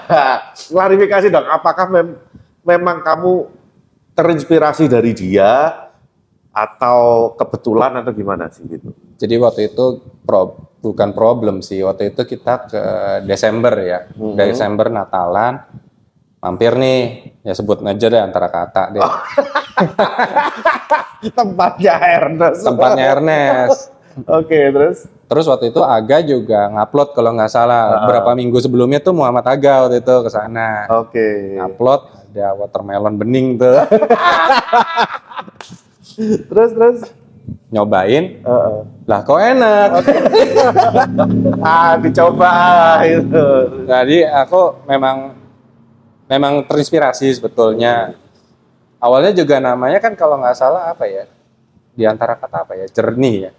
[LAUGHS] klarifikasi dong, apakah mem- memang kamu terinspirasi dari dia atau kebetulan atau gimana sih gitu? jadi waktu itu pro- bukan problem sih. Waktu itu kita ke Desember ya, Mhm. Desember Natalan, mampir nih, ya sebut aja deh antara kata deh. [LAUGHS] Tempatnya Ernest. Tempatnya Ernest. [LAUGHS] Oke, terus? Terus waktu itu Aga juga ngupload kalau nggak salah. Ah. Berapa minggu sebelumnya tuh Muhammad Aga waktu itu ke sana. Oke. Upload ada watermelon bening tuh. [LAUGHS] Terus terus. Nyobain, Heeh. lah kok enak. [LAUGHS] ah, dicoba itu. Jadi aku memang memang terinspirasi sebetulnya. Awalnya juga namanya kan kalau nggak salah apa ya? Di antara kata apa ya? Jernih ya.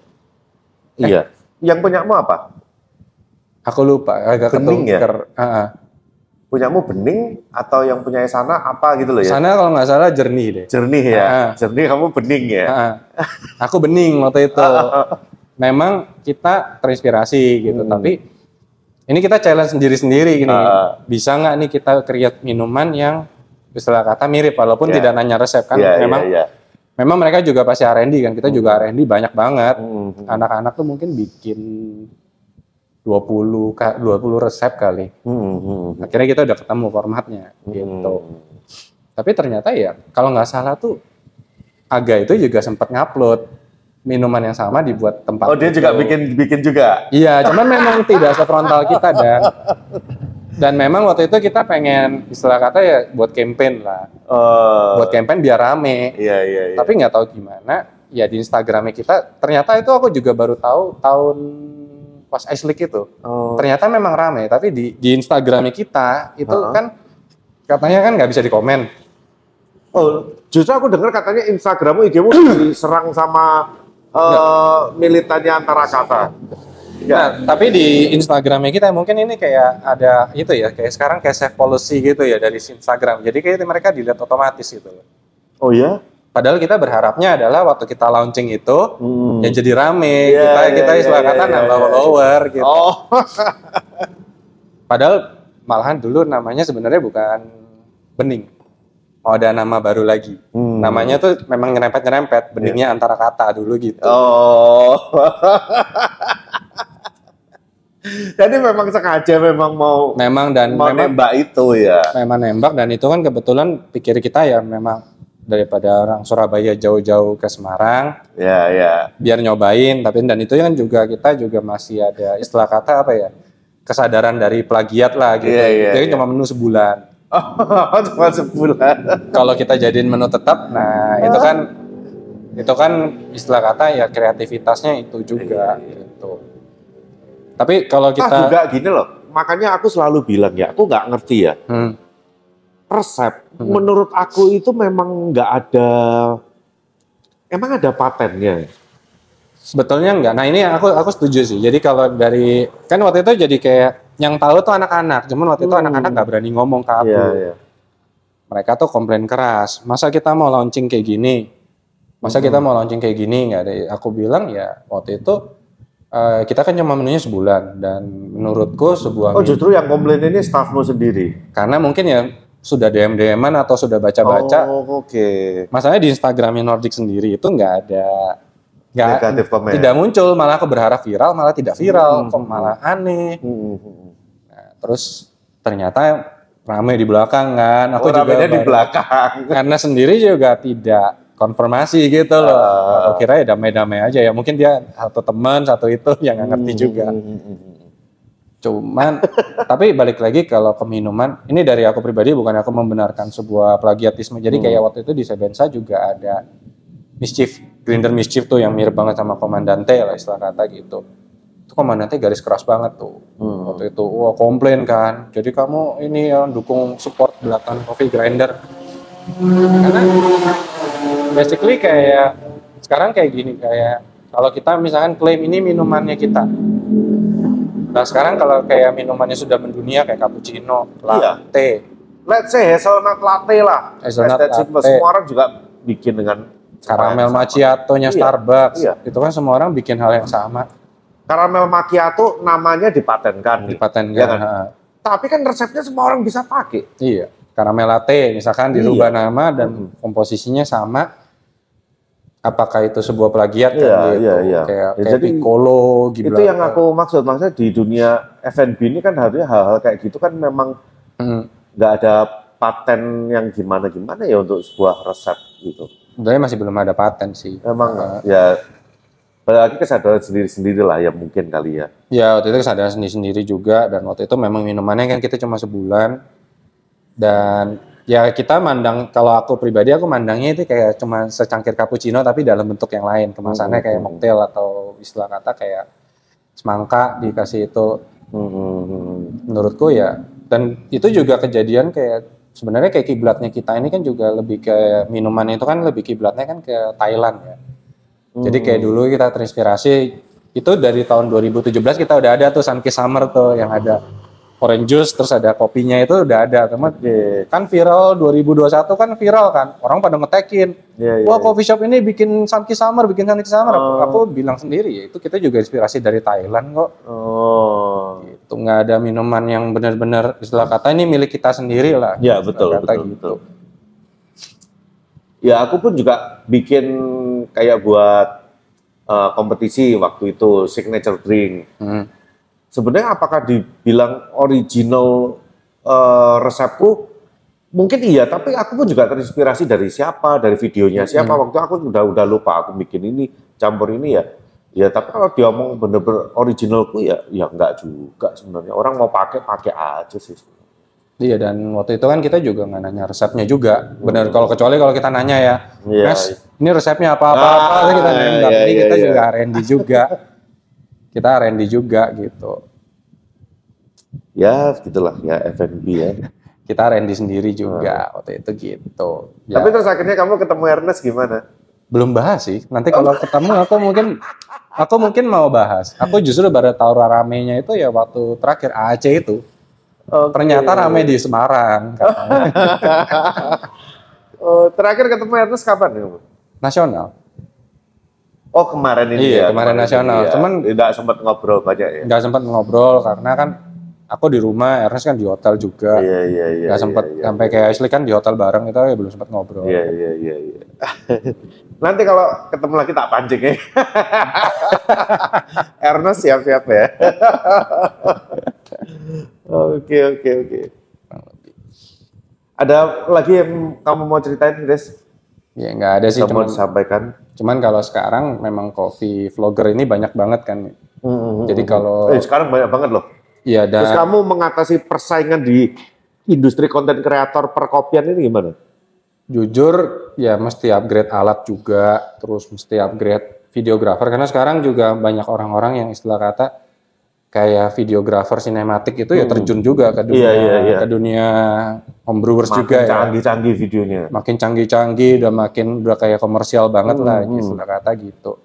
Iya. Yang punyamu apa? Aku lupa, agak Bening ya? ketuker. Heeh. Punyamu bening atau yang punya sana apa gitu loh ya? Sana kalau nggak salah jernih deh. Jernih ya. Ah. Jernih kamu bening ya. Heeh. Aku bening waktu itu. [LAUGHS] Memang kita terinspirasi gitu, Hmm. tapi ini kita challenge sendiri-sendiri gini. Ah. Bisa nggak nih kita create minuman yang istilah kata mirip walaupun Ya. tidak nanya resep kan Iya, memang iya, iya. Memang mereka juga pasti R&D kan. Kita juga R&D banyak banget. Hmm. Anak-anak tuh mungkin bikin 20 ka- 20 resep kali. Hmm, hmm, Akhirnya kita udah ketemu formatnya gitu. Hmm. Tapi ternyata ya kalau nggak salah tuh Aga itu juga sempat ngupload minuman yang sama dibuat tempat. Oh, dia juga itu. bikin bikin juga. Iya, cuman memang tidak sefrontal kita dan [LAUGHS] dan memang waktu itu kita pengen istilah kata ya buat campaign lah, Eh, buat campaign biar rame. Iya, iya, iya. Tapi nggak tahu gimana, ya di Instagramnya kita ternyata itu aku juga baru tahu tahun pas Ice League itu. Oh. Ternyata memang rame, tapi di di Instagramnya kita itu Heeh. kan katanya kan nggak bisa dikomen. Oh, justru aku dengar katanya Instagrammu IGmu diserang sama eh, militannya antara kata. Nah, tapi di Instagramnya kita mungkin ini kayak ada itu ya, kayak sekarang kayak save policy gitu ya dari Instagram. Jadi kayak mereka dilihat otomatis gitu loh. Oh ya? Padahal kita berharapnya adalah waktu kita launching itu Hmm. ya jadi rame, Iya, kita iya, kita iya, istilah iya, kata iya, nambah iya. follower gitu. Oh. [LAUGHS] Padahal malahan dulu namanya sebenarnya bukan bening. Mau ada nama baru lagi. Hmm. Namanya tuh memang nyerempet-nyerempet, beningnya antara kata dulu gitu. Oh. [LAUGHS] Jadi memang sengaja memang mau Memang dan mau memang nembak itu ya. memang nembak dan itu kan kebetulan pikir kita ya memang daripada orang Surabaya jauh-jauh ke Semarang Ya, ya. biar nyobain tapi dan itu kan juga kita juga masih ada istilah kata apa ya kesadaran dari plagiat lah gitu Iya, iya, jadi iya. cuma menu sebulan Oh, [LAUGHS] cuma sebulan. kalau kita jadiin menu tetap nah itu kan itu kan istilah kata ya kreativitasnya itu juga gitu tapi kalau Ah, kita juga gini loh. Makanya aku selalu bilang ya, aku nggak ngerti ya. Hmm, Resep, Hmm. menurut aku itu memang nggak ada, emang ada patennya. Sebetulnya enggak. Nah ini aku aku setuju sih. Jadi kalau dari kan waktu itu jadi kayak yang tahu tuh anak-anak. Cuman waktu itu Hmm. anak-anak nggak berani ngomong ke aku. Iya, iya. Mereka tuh komplain keras. Masa kita mau launching kayak gini? Masa Hmm. kita mau launching kayak gini nggak ada? Aku bilang ya waktu itu Eh, kita kan cuma menunya sebulan dan menurutku sebuah Oh justru yang komplain ini staffmu sendiri. karena mungkin ya sudah DM DM-an atau sudah baca-baca Oh oke. masalahnya di Instagramnya Nordic sendiri itu nggak ada nggak Negatif komen. tidak muncul malah aku berharap viral malah tidak viral kok malah aneh Hmm, hmm, hmm. Nah, terus ternyata ramai di belakang kan aku Oh, juga di belakang. karena sendiri juga tidak konfirmasi gitu loh Ah. aku kira ya damai-damai aja ya mungkin dia satu teman satu itu [LAUGHS] yang nggak ngerti juga Hmm, hmm, hmm, hmm. Cuman, [LAUGHS] tapi balik lagi kalau ke minuman, ini dari aku pribadi bukan aku membenarkan sebuah plagiatisme. Jadi kayak waktu itu di Sebensa juga ada mischief, grinder mischief tuh yang mirip banget sama komandante lah istilah kata gitu. Itu komandante garis keras banget tuh. Waktu itu, wah komplain kan. Jadi kamu ini ya dukung support belakang coffee grinder. Karena basically kayak sekarang kayak gini kayak kalau kita misalkan klaim ini minumannya kita. Nah sekarang kalau kayak minumannya sudah mendunia kayak cappuccino, Iya. latte, Let's say hazelnut latte lah. Hazelnut latte. Semua orang juga bikin dengan karamel macchiato-nya Iya, Starbucks, iya. itu kan semua orang bikin hal yang sama, Karamel macchiato namanya dipatenkan. dipatenkan. Iya kan? ha. Tapi kan resepnya semua orang bisa pakai. Iya, karamel latte misalkan dirubah Iya. nama dan komposisinya sama. Apakah itu sebuah plagiat kan Iya, gitu? iya, iya. Kayak, Ya, kayak jadi Piccolo, Gibraltar. Itu yang aku maksud. Maksudnya di dunia F&B ini kan harusnya hal-hal kayak gitu kan memang Hmm. nggak ada paten yang gimana-gimana ya untuk sebuah resep gitu. Sebenarnya masih belum ada paten sih. Memang ya balik lagi kesadaran sendiri-sendiri lah ya mungkin kali ya. Ya waktu itu kesadaran sendiri-sendiri juga dan waktu itu memang minumannya kan kita cuma sebulan dan ya kita mandang kalau aku pribadi aku mandangnya itu kayak cuma secangkir cappuccino tapi dalam bentuk yang lain. Kemasannya kayak mocktail atau istilah kata kayak semangka dikasih itu. Hmm. menurutku ya dan itu juga kejadian kayak sebenarnya kayak kiblatnya kita ini kan juga lebih ke minuman itu kan lebih kiblatnya kan ke Thailand ya. Jadi kayak dulu kita terinspirasi itu dari tahun 2017 kita udah ada tuh Sunkiss Summer tuh yang ada orange juice terus ada kopinya itu udah ada teman Oke. kan viral 2021 kan viral kan orang pada ngetekin Iya, iya, wah coffee shop ini bikin Sunkiss Summer bikin Sunkiss Summer aku, aku bilang sendiri ya itu kita juga inspirasi dari Thailand kok Oh. itu nggak ada minuman yang benar-benar istilah kata ini milik kita sendiri lah Ya, Istilah betul, kata betul, gitu. betul. Ya aku pun juga bikin kayak buat uh, kompetisi waktu itu signature drink. Hmm. Sebenarnya apakah dibilang original uh, resepku? Mungkin iya, tapi aku pun juga terinspirasi dari siapa, dari videonya siapa. Hmm. Waktu aku udah udah lupa aku bikin ini, campur ini ya. Ya tapi kalau dia ngomong bener-bener originalku ya, ya enggak juga sebenarnya. Orang mau pakai pakai aja sih. Iya dan waktu itu kan kita juga nggak nanya resepnya juga. Benar kalau kecuali kalau kita nanya ya, Iya. Mas, ini resepnya apa apa apa Ah, kita nanya, "Enggak, iya, ini iya, kita iya. juga R&D juga. [LAUGHS] kita R&D juga gitu. Ya gitulah ya F&B ya. [LAUGHS] Kita R&D sendiri juga waktu itu gitu. Ya, Tapi terus akhirnya kamu ketemu Ernest gimana? belum bahas sih. Nanti kalau ketemu aku mungkin aku mungkin mau bahas. Aku justru baru tahu ramenya itu ya waktu terakhir Aceh itu. Ternyata rame di Semarang. [LAUGHS] Oh, terakhir ketemu Ernest kapan ya? Nasional. Oh kemarin ini Iya, ya. kemarin nasional. ya. Cuman- tidak sempat ngobrol banyak ya. nggak sempat ngobrol karena kan aku di rumah, Ernest kan di hotel juga. Iya iya iya. nggak sempat iya, sampai kayak Ashley kan di hotel bareng itu ya belum sempat ngobrol. Iya iya iya. iya. [LAUGHS] Nanti kalau ketemu lagi tak pancing ya. [LAUGHS] Ernest siap-siap ya. [LAUGHS] Oke oke oke. Ada lagi yang kamu mau ceritain, Des? Ya nggak ada sih, Kamu cuman, disampaikan? cuman kalau sekarang memang coffee vlogger ini banyak banget kan. Jadi kalau Eh, sekarang banyak banget loh. iya Terus dan kamu mengatasi persaingan di industri konten kreator perkopian ini gimana? jujur ya mesti upgrade alat juga, terus mesti upgrade videographer karena sekarang juga banyak orang-orang yang istilah kata kayak videographer sinematik itu ya terjun juga ke dunia Iya, iya, iya. ke dunia homebrewers Makin juga ya. canggih-canggih videonya. makin canggih-canggih udah makin udah kayak komersial banget lah Hmm, istilah kata gitu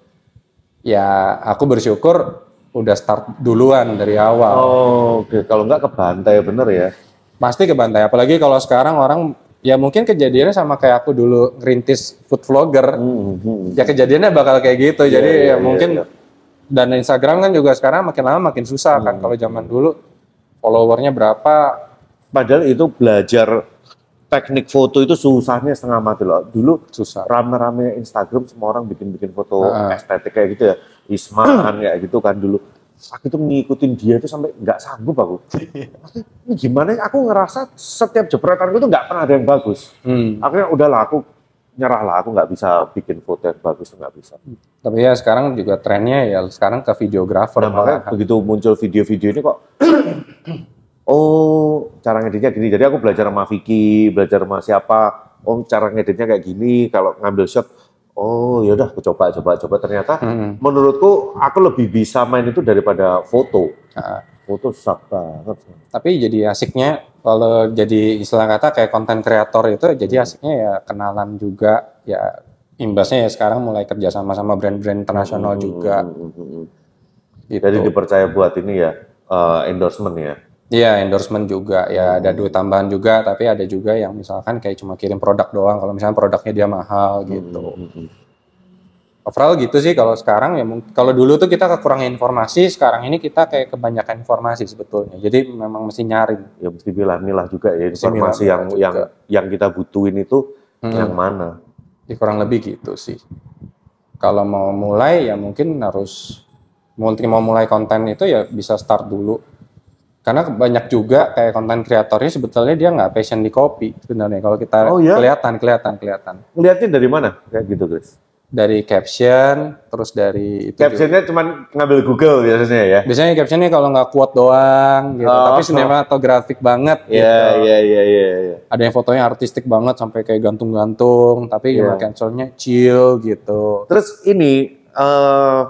ya aku bersyukur udah start duluan dari awal Oh, oke. Kalau nggak kebantai bener ya. pasti ke bantai apalagi kalau sekarang orang ya mungkin kejadiannya sama kayak aku dulu ngerintis food vlogger Hmm, hmm. ya kejadiannya bakal kayak gitu jadi iya, ya iya, mungkin iya. Dan Instagram kan juga sekarang makin lama makin susah kan. Kalau zaman dulu followernya berapa? Padahal itu belajar teknik foto itu susahnya setengah mati loh. Dulu Susah. rame-rame Instagram semua orang bikin-bikin foto Ah. estetik kayak gitu ya. Isman [COUGHS] kayak gitu kan dulu. Aku tuh ngikutin dia tuh sampai nggak sanggup aku. Ini [LAUGHS] gimana? ya? Aku ngerasa setiap jepretanku tuh nggak pernah ada yang bagus. Hmm. Akhirnya udahlah aku nyerah lah. Aku nggak bisa bikin foto yang bagus nggak bisa. Tapi ya sekarang juga trennya ya sekarang ke videografer. Nah, makanya begitu muncul video-video ini kok, [CLEARS THROAT] oh cara ngeditnya gini. Jadi aku belajar sama Vicky, belajar sama siapa. Oh cara ngeditnya kayak gini. Kalau ngambil shot, oh ya udah aku coba coba coba. Ternyata Hmm. menurutku aku lebih bisa main itu daripada foto. Nah, Foto susah banget. tapi jadi asiknya kalau jadi istilah kata kayak konten kreator itu jadi asiknya ya kenalan juga ya imbasnya ya sekarang mulai kerja sama sama brand-brand internasional juga Hmm, hmm, hmm. gitu. Jadi dipercaya buat ini ya eh, endorsement ya. Iya endorsement juga ya ada duit tambahan juga tapi ada juga yang misalkan kayak cuma kirim produk doang kalau misalnya produknya dia mahal gitu. Hmm, hmm, hmm. Overall gitu sih kalau sekarang ya kalau dulu tuh kita kekurangan informasi sekarang ini kita kayak kebanyakan informasi sebetulnya jadi memang mesti nyaring. Ya mesti milah-milah juga ya informasi yang milah-milah yang juga. yang kita butuhin itu Hmm. yang mana. Ya, kurang lebih gitu sih. Kalau mau mulai ya mungkin harus mungkin mau mulai konten itu ya bisa start dulu. Karena banyak juga kayak konten kreatornya sebetulnya dia nggak passion di kopi sebenarnya. Kalau kita Oh, ya? kelihatan, kelihatan, kelihatan. Ngeliatnya dari mana? Kayak gitu, Chris. Dari caption, terus dari itu. Captionnya cuma ngambil Google biasanya ya. Biasanya captionnya kalau nggak quote doang gitu, Oh. tapi sinematografik banget gitu. Iya, iya, iya, iya. iya. Ada yang fotonya artistik banget sampai kayak gantung-gantung, tapi yeah. captionnya chill gitu. Terus ini, eh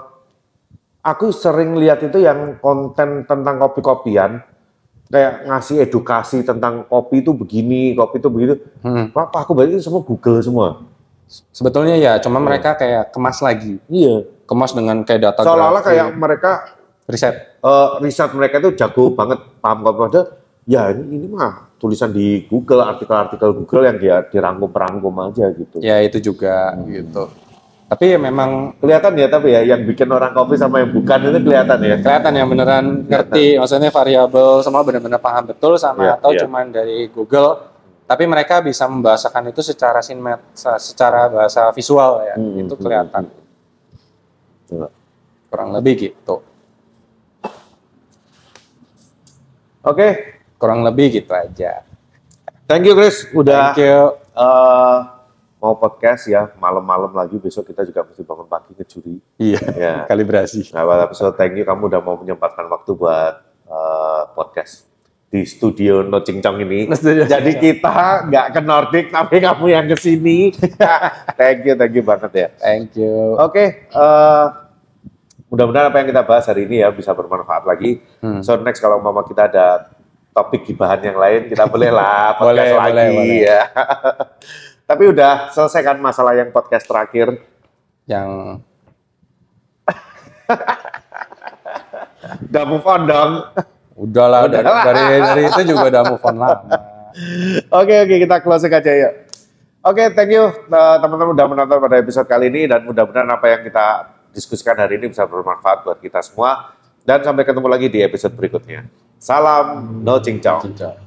aku sering lihat itu yang konten tentang kopi-kopian, kayak ngasih edukasi tentang kopi itu begini, kopi itu begitu. Hmm. Apa aku berarti semua Google semua. Sebetulnya ya, cuma mereka kayak kemas lagi, Iya. kemas dengan kayak data Seolah-olah kayak mereka riset. eh, riset mereka itu jago banget paham kopi padahal ya ini, ini mah tulisan di Google artikel-artikel Google yang dia dirangkum-rangkum aja gitu. Ya itu juga gitu. Tapi ya memang Kelihatan ya tapi ya yang bikin orang kopi sama yang bukan itu kelihatan ya. kelihatan yang beneran ngerti, maksudnya variabel semua benar-benar paham betul sama Iya, atau iya. cuman dari Google. Tapi mereka bisa membahasakan itu secara sinet, secara bahasa visual ya, Hmm, itu hmm, kelihatan. Coba. Kurang lebih gitu. Oke, Kurang lebih gitu aja. thank you Chris udah Thank you. eh, mau podcast ya malam-malam lagi besok kita juga mesti bangun pagi ngejuri. Iya, Ya. kalibrasi. Nah, episode thank you kamu udah mau menyempatkan waktu buat eh, podcast di studio No Cincong ini. Jadi kita nggak ke Nordic tapi kamu yang ke sini. [LAUGHS] thank you, thank you banget ya. Thank you. Oke, eh, mudah-mudahan apa yang kita bahas hari ini ya bisa bermanfaat lagi. Hmm. So next kalau mama kita ada topik gibahan yang lain, kita boleh lah [LAUGHS] podcast Boleh, lagi boleh, boleh. ya. [LAUGHS] Tapi udah selesaikan masalah yang podcast terakhir. Yang Udah move on dong. Udahlah dari, dari dari itu juga udah move on lama. [LAUGHS] Oke oke kita closing aja yuk. Oke thank you eh, teman-teman udah menonton pada episode kali ini dan mudah-mudahan apa yang kita diskusikan hari ini bisa bermanfaat buat kita semua dan sampai ketemu lagi di episode berikutnya. Salam no. Cincang.